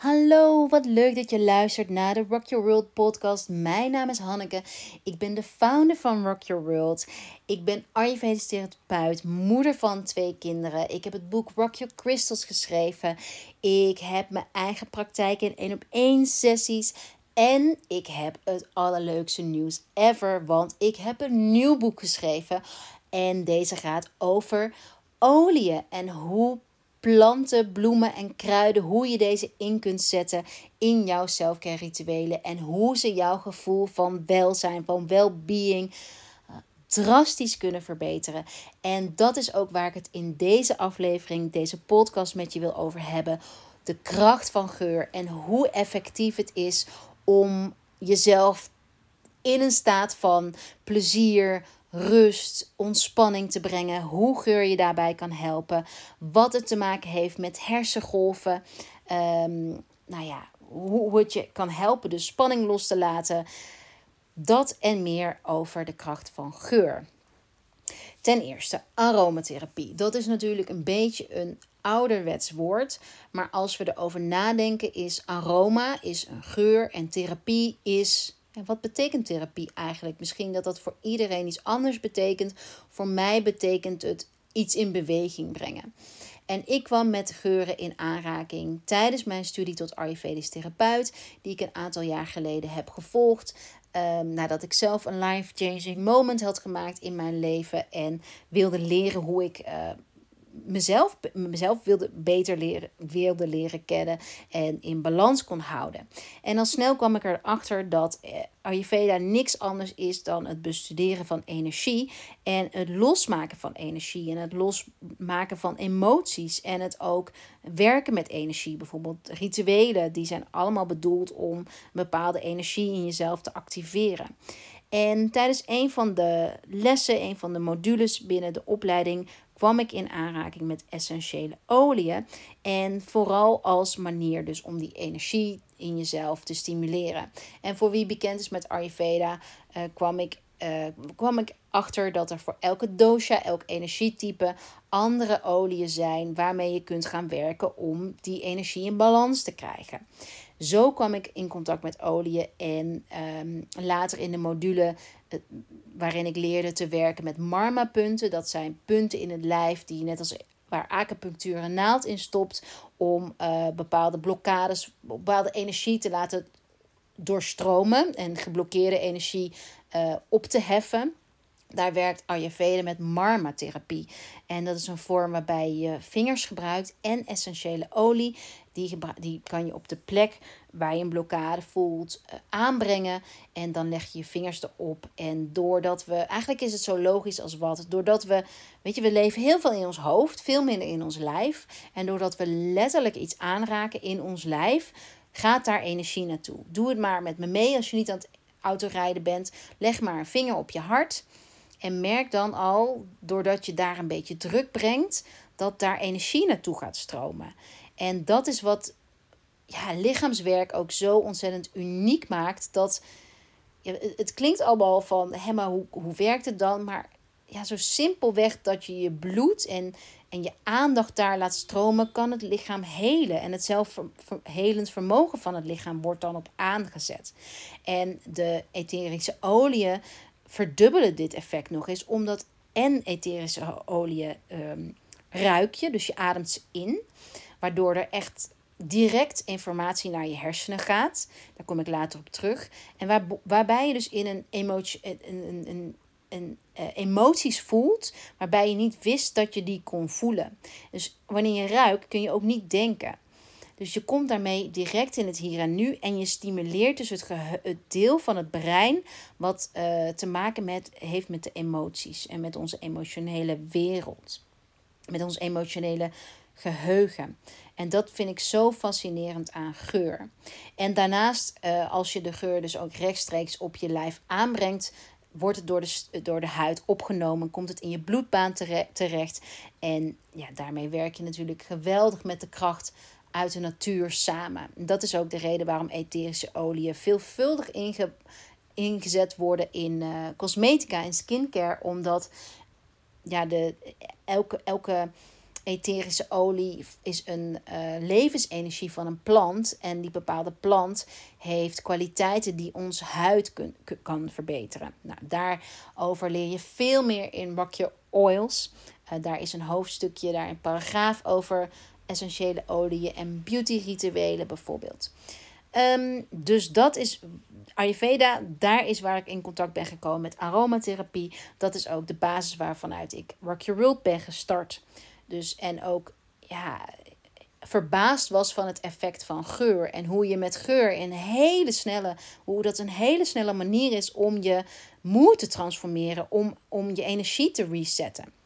Hallo, wat leuk dat je luistert naar de Rock Your World podcast. Mijn naam is Hanneke. Ik ben de founder van Rock Your World. Ik ben Ayurvedisch therapeut, moeder van twee kinderen. Ik heb het boek Rock Your Crystals geschreven. Ik heb mijn eigen praktijk in één op één sessies. En ik heb het allerleukste nieuws ever, want ik heb een nieuw boek geschreven. En deze gaat over oliën en hoe planten, bloemen en kruiden, hoe je deze in kunt zetten in jouw selfcare rituelen en hoe ze jouw gevoel van welzijn, van well-being eh, drastisch kunnen verbeteren. En dat is ook waar ik het in deze aflevering, deze podcast met je wil over hebben. De kracht van geur en hoe effectief het is om jezelf in een staat van plezier, rust, ontspanning te brengen. Hoe geur je daarbij kan helpen. Wat het te maken heeft met hersengolven. Um, nou ja, hoe het je kan helpen de spanning los te laten. Dat en meer over de kracht van geur. Ten eerste, aromatherapie. Dat is natuurlijk een beetje een ouderwets woord. Maar als we erover nadenken, is aroma is een geur en therapie is en wat betekent therapie eigenlijk? Misschien dat dat voor iedereen iets anders betekent. Voor mij betekent het iets in beweging brengen. En ik kwam met geuren in aanraking tijdens mijn studie tot Ayurvedisch therapeut, die ik een aantal jaar geleden heb gevolgd. Um, nadat ik zelf een life-changing moment had gemaakt in mijn leven en wilde leren hoe ik uh, mezelf, mezelf wilde beter leren, wilde leren kennen en in balans kon houden. En al snel kwam ik erachter dat eh, Ayurveda niks anders is dan het bestuderen van energie en het losmaken van energie en het losmaken van emoties en het ook werken met energie. Bijvoorbeeld rituelen, die zijn allemaal bedoeld om bepaalde energie in jezelf te activeren. En tijdens een van de lessen, een van de modules binnen de opleiding, kwam ik in aanraking met essentiële oliën. En vooral als manier dus om die energie in jezelf te stimuleren. En voor wie bekend is met Ayurveda, uh, kwam ik uh, kwam ik achter dat er voor elke dosha, elk energietype, andere oliën zijn waarmee je kunt gaan werken om die energie in balans te krijgen. Zo kwam ik in contact met oliën en um, later in de module uh, waarin ik leerde te werken met marma-punten. Dat zijn punten in het lijf die net als waar acupunctuur een naald in stopt om uh, bepaalde blokkades, bepaalde energie te laten doorstromen en geblokkeerde energie uh, op te heffen. Daar werkt Ayurveda met marma-therapie. En dat is een vorm waarbij je vingers gebruikt en essentiële olie. Die, die kan je op de plek waar je een blokkade voelt uh, aanbrengen. En dan leg je je vingers erop. En doordat we, eigenlijk is het zo logisch als wat. Doordat we, weet je, we leven heel veel in ons hoofd, veel minder in ons lijf. En doordat we letterlijk iets aanraken in ons lijf, gaat daar energie naartoe. Doe het maar met me mee als je niet aan het autorijden bent. Leg maar een vinger op je hart. En merk dan al, doordat je daar een beetje druk brengt, dat daar energie naartoe gaat stromen. En dat is wat ja, lichaamswerk ook zo ontzettend uniek maakt. Dat ja, het klinkt allemaal van, hé, maar hoe, hoe werkt het dan? Maar ja, zo simpelweg dat je je bloed en, en je aandacht daar laat stromen, kan het lichaam helen. En het zelfhelend vermogen van het lichaam wordt dan op aangezet. En de etherische oliën verdubbelen dit effect nog eens, omdat en etherische oliën um, ruik je, dus je ademt ze in, waardoor er echt direct informatie naar je hersenen gaat. Daar kom ik later op terug. En waar, waarbij je dus in een, emotie, een, een, een, uh, emoties voelt, waarbij je niet wist dat je die kon voelen. Dus wanneer je ruikt, kun je ook niet denken. Dus je komt daarmee direct in het hier en nu en je stimuleert dus het, deel van het brein wat uh, te maken met, heeft met de emoties en met onze emotionele wereld. Met ons emotionele geheugen. En dat vind ik zo fascinerend aan geur. En daarnaast, uh, als je de geur dus ook rechtstreeks op je lijf aanbrengt, wordt het door de, door de huid opgenomen, komt het in je bloedbaan terecht. En ja, daarmee werk je natuurlijk geweldig met de kracht uit de natuur samen. Dat is ook de reden waarom etherische oliën veelvuldig inge, ingezet worden in uh, cosmetica en skincare. Omdat ja, de, elke, elke etherische olie is een uh, levensenergie van een plant. En die bepaalde plant heeft kwaliteiten die onze huid kun, kan verbeteren. Nou, daarover leer je veel meer in Rock Your Oils. Uh, daar is een hoofdstukje, daar een paragraaf over essentiële oliën en beauty-rituelen bijvoorbeeld. Um, dus dat is Ayurveda, daar is waar ik in contact ben gekomen met aromatherapie. Dat is ook de basis waarvanuit ik Rock Your World ben gestart. Dus en ook ja, verbaasd was van het effect van geur. En hoe je met geur in hele snelle, hoe dat een hele snelle manier is om je moed te transformeren, om, om je energie te resetten.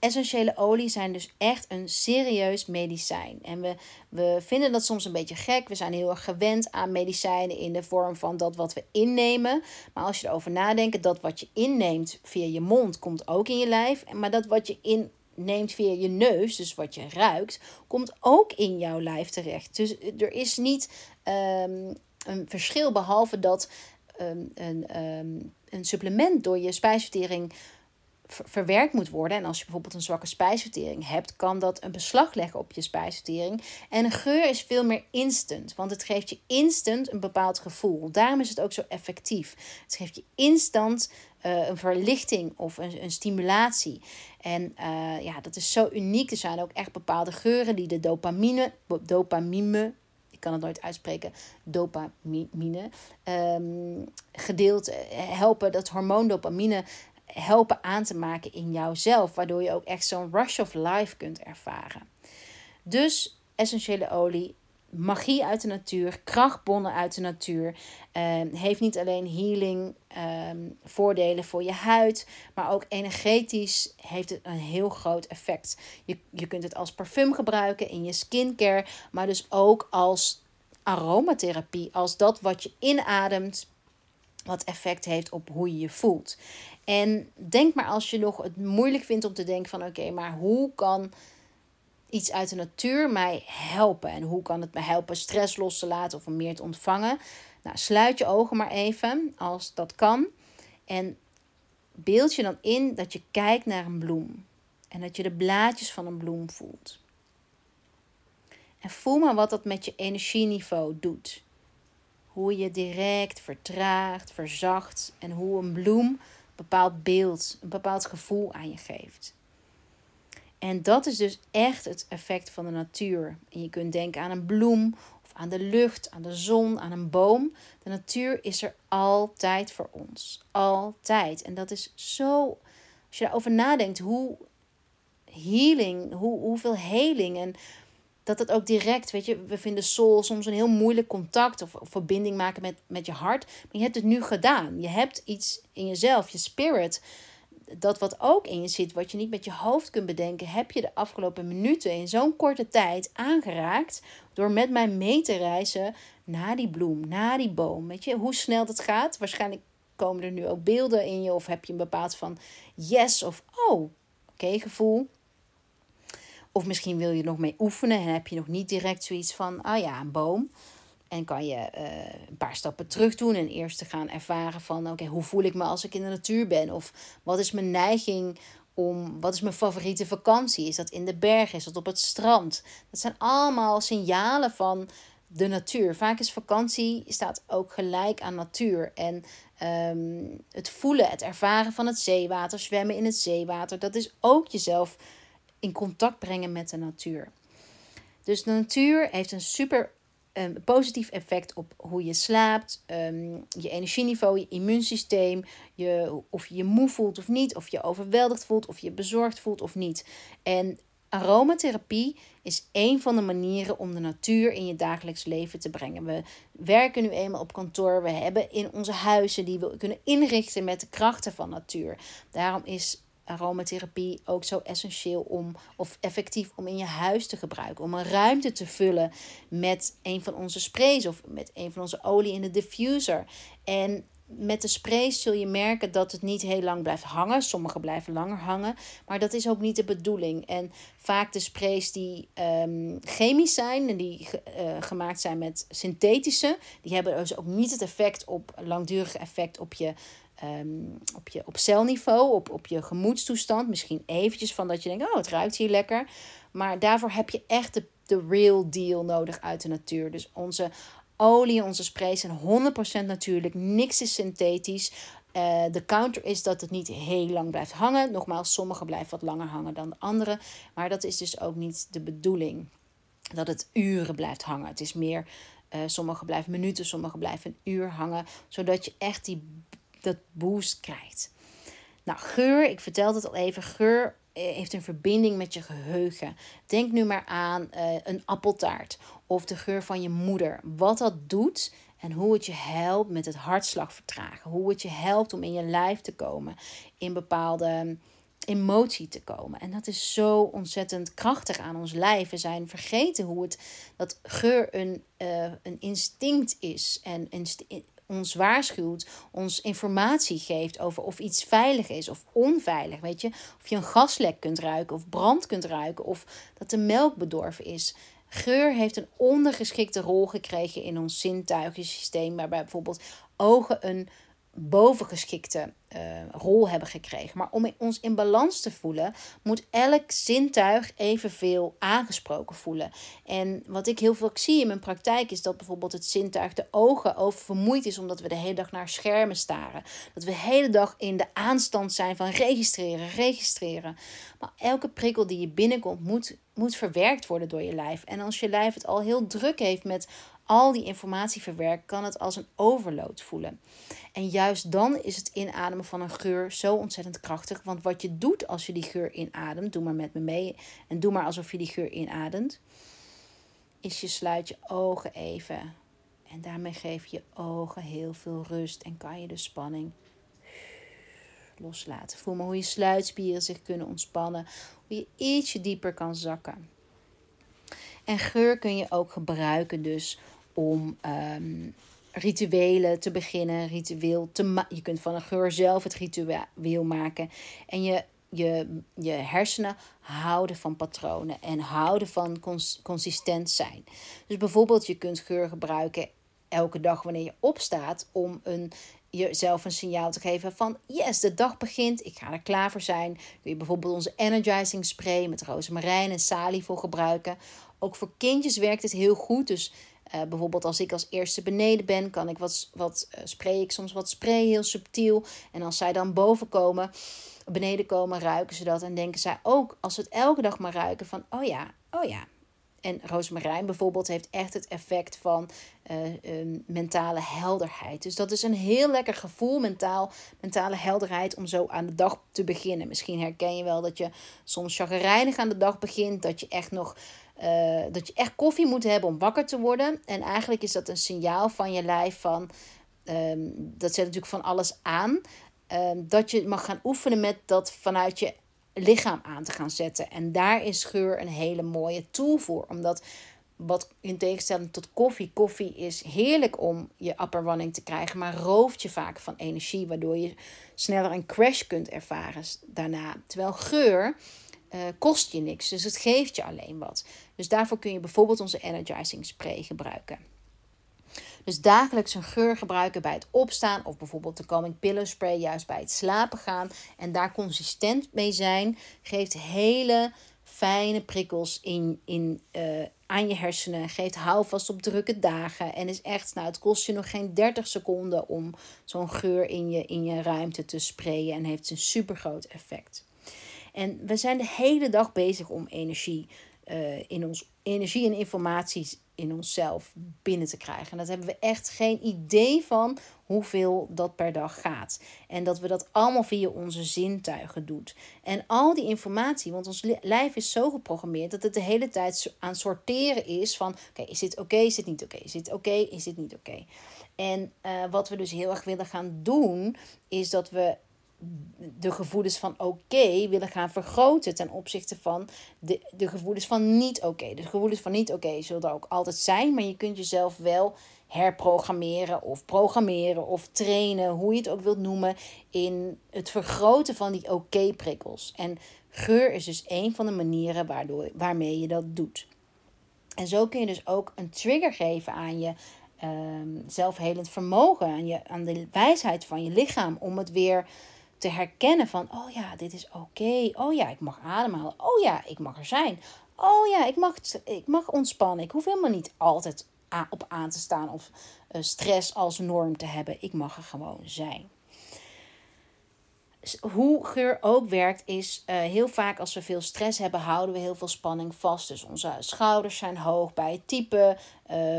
Essentiële olie zijn dus echt een serieus medicijn. En we, we vinden dat soms een beetje gek. We zijn heel erg gewend aan medicijnen in de vorm van dat wat we innemen. Maar als je erover nadenkt, dat wat je inneemt via je mond komt ook in je lijf. Maar dat wat je inneemt via je neus, dus wat je ruikt, komt ook in jouw lijf terecht. Dus er is niet um, een verschil behalve dat um, een, um, een supplement door je spijsvertering verwerkt moet worden. En als je bijvoorbeeld een zwakke spijsvertering hebt, kan dat een beslag leggen op je spijsvertering. En een geur is veel meer instant, want het geeft je instant een bepaald gevoel. Daarom is het ook zo effectief. Het geeft je instant uh, een verlichting of een, een stimulatie. En uh, ja, dat is zo uniek. Er zijn ook echt bepaalde geuren die de dopamine, dopamine ik kan het nooit uitspreken, dopamine, um, gedeeld eh, helpen. Dat hormoon dopamine helpen aan te maken in jouzelf, waardoor je ook echt zo'n rush of life kunt ervaren. Dus essentiële olie, magie uit de natuur, krachtbonnen uit de natuur, uh, heeft niet alleen healing ehm, voordelen voor je huid, maar ook energetisch heeft het een heel groot effect. Je, je kunt het als parfum gebruiken in je skincare, maar dus ook als aromatherapie, als dat wat je inademt wat effect heeft op hoe je je voelt. En denk maar als je nog het moeilijk vindt om te denken van oké, maar hoe kan iets uit de natuur mij helpen? En hoe kan het me helpen stress los te laten of meer te ontvangen? Nou, sluit je ogen maar even als dat kan. En beeld je dan in dat je kijkt naar een bloem. En dat je de blaadjes van een bloem voelt. En voel maar wat dat met je energieniveau doet. Hoe je direct vertraagt, verzacht en hoe een bloem bepaald beeld, een bepaald gevoel aan je geeft. En dat is dus echt het effect van de natuur. En je kunt denken aan een bloem of aan de lucht, aan de zon, aan een boom. De natuur is er altijd voor ons. Altijd. En dat is zo, als je daarover nadenkt, hoe healing, hoe, hoeveel heling en dat het ook direct, weet je, we vinden soul soms een heel moeilijk contact of, verbinding maken met, met je hart. Maar je hebt het nu gedaan. Je hebt iets in jezelf, je spirit, dat wat ook in je zit, wat je niet met je hoofd kunt bedenken, heb je de afgelopen minuten in zo'n korte tijd aangeraakt door met mij mee te reizen naar die bloem, naar die boom. Weet je, hoe snel dat gaat? Waarschijnlijk komen er nu ook beelden in je of heb je een bepaald van yes of oh, oké gevoel. Of misschien wil je nog mee oefenen en heb je nog niet direct zoiets van, ah ja, een boom. En kan je uh, een paar stappen terug doen en eerst te gaan ervaren van, oké, hoe voel ik me als ik in de natuur ben? Of wat is mijn neiging om, wat is mijn favoriete vakantie? Is dat in de bergen? Is dat op het strand? Dat zijn allemaal signalen van de natuur. Vaak is vakantie staat ook gelijk aan natuur. En um, het voelen, het ervaren van het zeewater, zwemmen in het zeewater, dat is ook jezelf in contact brengen met de natuur. Dus de natuur heeft een super um, positief effect op hoe je slaapt, um, je energieniveau, je immuunsysteem, je, of je je moe voelt of niet, of je overweldigd voelt, of je bezorgd voelt of niet. En aromatherapie is een van de manieren om de natuur in je dagelijks leven te brengen. We werken nu eenmaal op kantoor. We hebben in onze huizen die we kunnen inrichten met de krachten van natuur. Daarom is aromatherapie ook zo essentieel om, of effectief om in je huis te gebruiken. Om een ruimte te vullen met een van onze sprays of met een van onze olie in de diffuser. En met de sprays zul je merken dat het niet heel lang blijft hangen. Sommige blijven langer hangen, maar dat is ook niet de bedoeling. En vaak de sprays die um, chemisch zijn en die uh, gemaakt zijn met synthetische, die hebben dus ook niet het effect op langdurig effect op je ehm, op, je, op celniveau, op, op je gemoedstoestand. Misschien eventjes van dat je denkt, oh het ruikt hier lekker. Maar daarvoor heb je echt de, de real deal nodig uit de natuur. Dus onze olie, onze sprays zijn 100% natuurlijk. Niks is synthetisch. Uh, de counter is dat het niet heel lang blijft hangen. Nogmaals, sommige blijven wat langer hangen dan de andere. Maar dat is dus ook niet de bedoeling. Dat het uren blijft hangen. Het is meer, uh, sommige blijven minuten, sommige blijven een uur hangen. Zodat je echt die, dat boost krijgt. Nou, geur, ik vertelde het al even. Geur eh, heeft een verbinding met je geheugen. Denk nu maar aan uh, een appeltaart of de geur van je moeder. Wat dat doet en hoe het je helpt met het hartslag vertragen. Hoe het je helpt om in je lijf te komen. In bepaalde emotie te komen. En dat is zo ontzettend krachtig aan ons lijf. We zijn vergeten hoe het dat geur een, uh, een instinct is. En ons waarschuwt, ons informatie geeft over of iets veilig is of onveilig. Weet je, of je een gaslek kunt ruiken of brand kunt ruiken of dat de melk bedorven is. Geur heeft een ondergeschikte rol gekregen in ons zintuigensysteem, waarbij bijvoorbeeld ogen een bovengeschikte uh, rol hebben gekregen. Maar om ons in balans te voelen, moet elk zintuig evenveel aangesproken voelen. En wat ik heel veel zie in mijn praktijk is dat bijvoorbeeld het zintuig de ogen oververmoeid is omdat we de hele dag naar schermen staren. Dat we de hele dag in de aanstand zijn van registreren, registreren. Maar elke prikkel die je binnenkomt moet, moet verwerkt worden door je lijf. En als je lijf het al heel druk heeft met al die informatie verwerkt, kan het als een overload voelen. En juist dan is het inademen van een geur zo ontzettend krachtig. Want wat je doet als je die geur inademt, doe maar met me mee en doe maar alsof je die geur inademt, is je sluit je ogen even. En daarmee geef je ogen heel veel rust en kan je de spanning loslaten. Voel maar hoe je sluitspieren zich kunnen ontspannen, hoe je ietsje dieper kan zakken. En geur kun je ook gebruiken dus om um, rituelen te beginnen. Ritueel te je kunt van een geur zelf het ritueel maken. En je, je, je hersenen houden van patronen en houden van cons consistent zijn. Dus bijvoorbeeld, je kunt geur gebruiken elke dag wanneer je opstaat om een, jezelf een signaal te geven van yes, de dag begint, ik ga er klaar voor zijn. Kun je bijvoorbeeld onze energizing spray met rozemarijn en salie voor gebruiken. Ook voor kindjes werkt het heel goed. Dus uh, bijvoorbeeld als ik als eerste beneden ben, kan ik wat, wat uh, spray ik soms wat spray, heel subtiel. En als zij dan boven komen, beneden komen, ruiken ze dat. En denken zij ook, als ze het elke dag maar ruiken, van oh ja, oh ja. En rozemarijn bijvoorbeeld heeft echt het effect van uh, mentale helderheid. Dus dat is een heel lekker gevoel, mentaal, mentale helderheid, om zo aan de dag te beginnen. Misschien herken je wel dat je soms chagrijnig aan de dag begint, dat je echt nog uh, dat je echt koffie moet hebben om wakker te worden. En eigenlijk is dat een signaal van je lijf van, um, dat zet natuurlijk van alles aan. Um, dat je mag gaan oefenen met dat vanuit je lichaam aan te gaan zetten. En daar is geur een hele mooie tool voor. Omdat wat in tegenstelling tot koffie, koffie is heerlijk om je upper te krijgen, maar rooft je vaak van energie, waardoor je sneller een crash kunt ervaren daarna. Terwijl geur uh, kost je niks. Dus het geeft je alleen wat. Dus daarvoor kun je bijvoorbeeld onze energizing spray gebruiken. Dus dagelijks een geur gebruiken bij het opstaan of bijvoorbeeld de calming pillow spray juist bij het slapen gaan en daar consistent mee zijn, geeft hele fijne prikkels in, in, uh, aan je hersenen. Geeft houvast op drukke dagen. En is echt, nou, het kost je nog geen 30 seconden om zo'n geur in je, in je ruimte te sprayen. En heeft een super groot effect. En we zijn de hele dag bezig om energie, uh, in ons, energie en informatie in onszelf binnen te krijgen. En dat hebben we echt geen idee van hoeveel dat per dag gaat. En dat we dat allemaal via onze zintuigen doen. En al die informatie, want ons lijf is zo geprogrammeerd dat het de hele tijd aan sorteren is van: oké, is dit oké, is dit niet oké, is dit oké, is dit niet oké. En uh, wat we dus heel erg willen gaan doen, is dat we de gevoelens van oké willen gaan vergroten ten opzichte van de, de gevoelens van niet oké. De gevoelens van niet oké zullen er ook altijd zijn, maar je kunt jezelf wel herprogrammeren of programmeren of trainen, hoe je het ook wilt noemen, in het vergroten van die oké-prikkels. En geur is dus een van de manieren waardoor, waarmee je dat doet. En zo kun je dus ook een trigger geven aan je um, zelfhelend vermogen, aan, je, aan de wijsheid van je lichaam om het weer te herkennen van, oh ja, dit is oké. Oh ja, ik mag ademhalen. Oh ja, ik mag er zijn. Oh ja, ik mag, ik mag ontspannen. Ik hoef helemaal niet altijd op aan te staan of uh, stress als norm te hebben. Ik mag er gewoon zijn hoe geur ook werkt, is uh, heel vaak als we veel stress hebben, houden we heel veel spanning vast. Dus onze schouders zijn hoog bij het typen. Uh,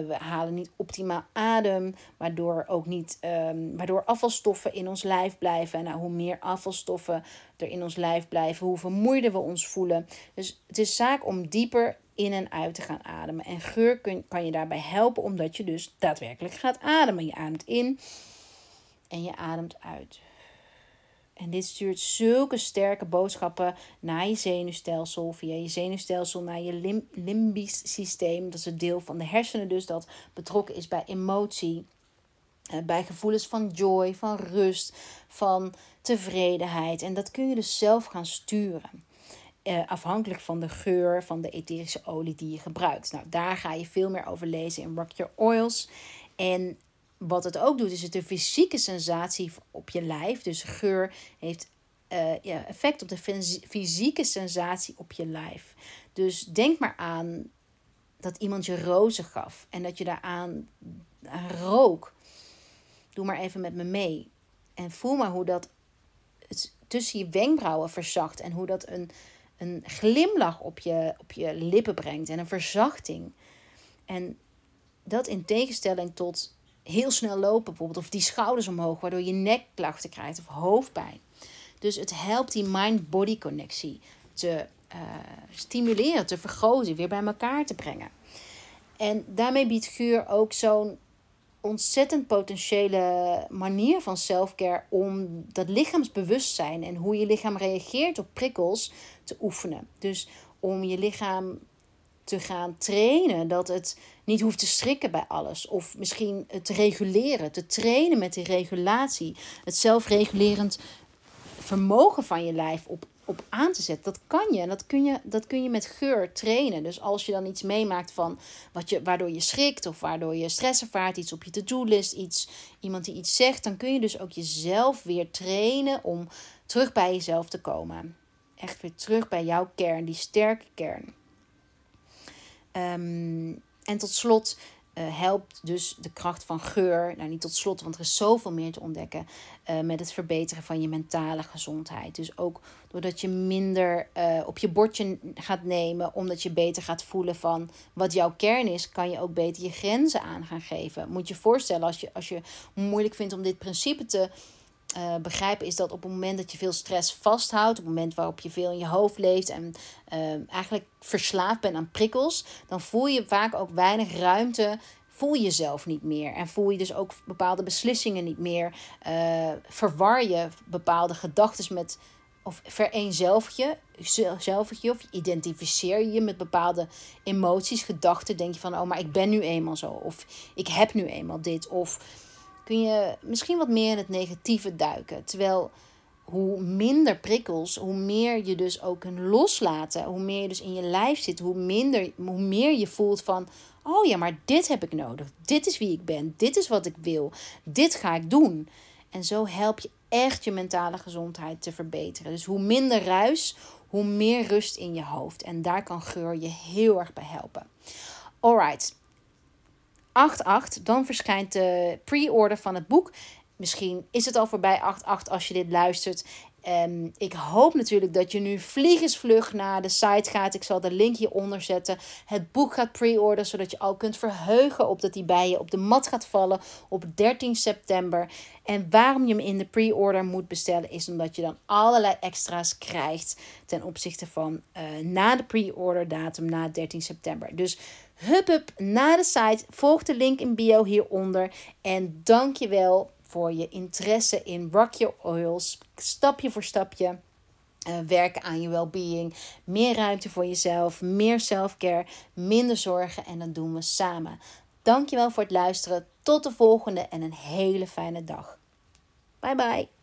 we halen niet optimaal adem, waardoor ook niet, um, waardoor afvalstoffen in ons lijf blijven. En nou, hoe meer afvalstoffen er in ons lijf blijven, hoe vermoeider we ons voelen. Dus het is zaak om dieper in en uit te gaan ademen. En geur kan je daarbij helpen, omdat je dus daadwerkelijk gaat ademen. Je ademt in en je ademt uit. En dit stuurt zulke sterke boodschappen naar je zenuwstelsel, via je zenuwstelsel naar je lim limbisch systeem. Dat is het deel van de hersenen dus dat betrokken is bij emotie, eh, bij gevoelens van joy, van rust, van tevredenheid. En dat kun je dus zelf gaan sturen. Uh, afhankelijk van de geur van de etherische olie die je gebruikt. Nou, daar ga je veel meer over lezen in Rock Your Oils. En wat het ook doet, is het de fysieke sensatie op je lijf. Dus geur heeft uh, ja, effect op de fysieke sensatie op je lijf. Dus denk maar aan dat iemand je rozen gaf en dat je daaraan aan rook. Doe maar even met me mee. En voel maar hoe dat tussen je wenkbrauwen verzacht. En hoe dat een, een glimlach op je, op je lippen brengt. En een verzachting. En dat in tegenstelling tot heel snel lopen bijvoorbeeld. Of die schouders omhoog, waardoor je nekklachten krijgt of hoofdpijn. Dus het helpt die mind-body connectie te uh, stimuleren, te vergroten, weer bij elkaar te brengen. En daarmee biedt geur ook zo'n ontzettend potentiële manier van selfcare om dat lichaamsbewustzijn en hoe je lichaam reageert op prikkels te oefenen. Dus om je lichaam te gaan trainen. Dat het niet hoeft te schrikken bij alles. Of misschien het reguleren. Te trainen met die regulatie. Het zelfregulerend vermogen van je lijf op, op aan te zetten. Dat kan je. En dat kun je, dat kun je met geur trainen. Dus als je dan iets meemaakt van wat je, waardoor je schrikt. Of waardoor je stress ervaart. Iets op je to-do-list. Iets, iemand die iets zegt. Dan kun je dus ook jezelf weer trainen om terug bij jezelf te komen. Echt weer terug bij jouw kern. Die sterke kern. Um, en tot slot uh, helpt dus de kracht van geur, nou niet tot slot, want er is zoveel meer te ontdekken, uh, met het verbeteren van je mentale gezondheid. Dus ook doordat je minder uh, op je bordje gaat nemen, omdat je beter gaat voelen van wat jouw kern is, kan je ook beter je grenzen aan gaan geven. Moet je je voorstellen als je, als je moeilijk vindt om dit principe te uh, begrijpen is dat op het moment dat je veel stress vasthoudt, op het moment waarop je veel in je hoofd leeft en uh, eigenlijk verslaafd bent aan prikkels, dan voel je vaak ook weinig ruimte. Voel je jezelf niet meer en voel je dus ook bepaalde beslissingen niet meer. Uh, verwar je bepaalde gedachten met, of vereenzelvig je, je, of identificeer je met bepaalde emoties, gedachten. Denk je van, oh, maar ik ben nu eenmaal zo, of ik heb nu eenmaal dit, of kun je misschien wat meer in het negatieve duiken. Terwijl hoe minder prikkels, hoe meer je dus ook kunt loslaten. Hoe meer je dus in je lijf zit, hoe, minder, hoe meer je voelt van... Oh ja, maar dit heb ik nodig. Dit is wie ik ben. Dit is wat ik wil. Dit ga ik doen. En zo help je echt je mentale gezondheid te verbeteren. Dus hoe minder ruis, hoe meer rust in je hoofd. En daar kan geur je heel erg bij helpen. Alright, 8-8, dan verschijnt de pre-order van het boek. Misschien is het al voorbij 8-8 als je dit luistert. Um, ik hoop natuurlijk dat je nu vliegensvlug naar de site gaat. Ik zal de link hieronder zetten. Het boek gaat pre-order, zodat je al kunt verheugen op dat die bij je op de mat gaat vallen op 13 september. En waarom je hem in de pre-order moet bestellen, is omdat je dan allerlei extra's krijgt ten opzichte van uh, na de pre-order datum, na 13 september. Dus hup hup naar de site, volg de link in bio hieronder. En dankjewel voor je interesse in Rock Your Oils. Stapje voor stapje. Uh, werken aan je well-being. Meer ruimte voor jezelf. Meer self-care. Minder zorgen. En dat doen we samen. Dankjewel voor het luisteren. Tot de volgende en een hele fijne dag. Bye bye.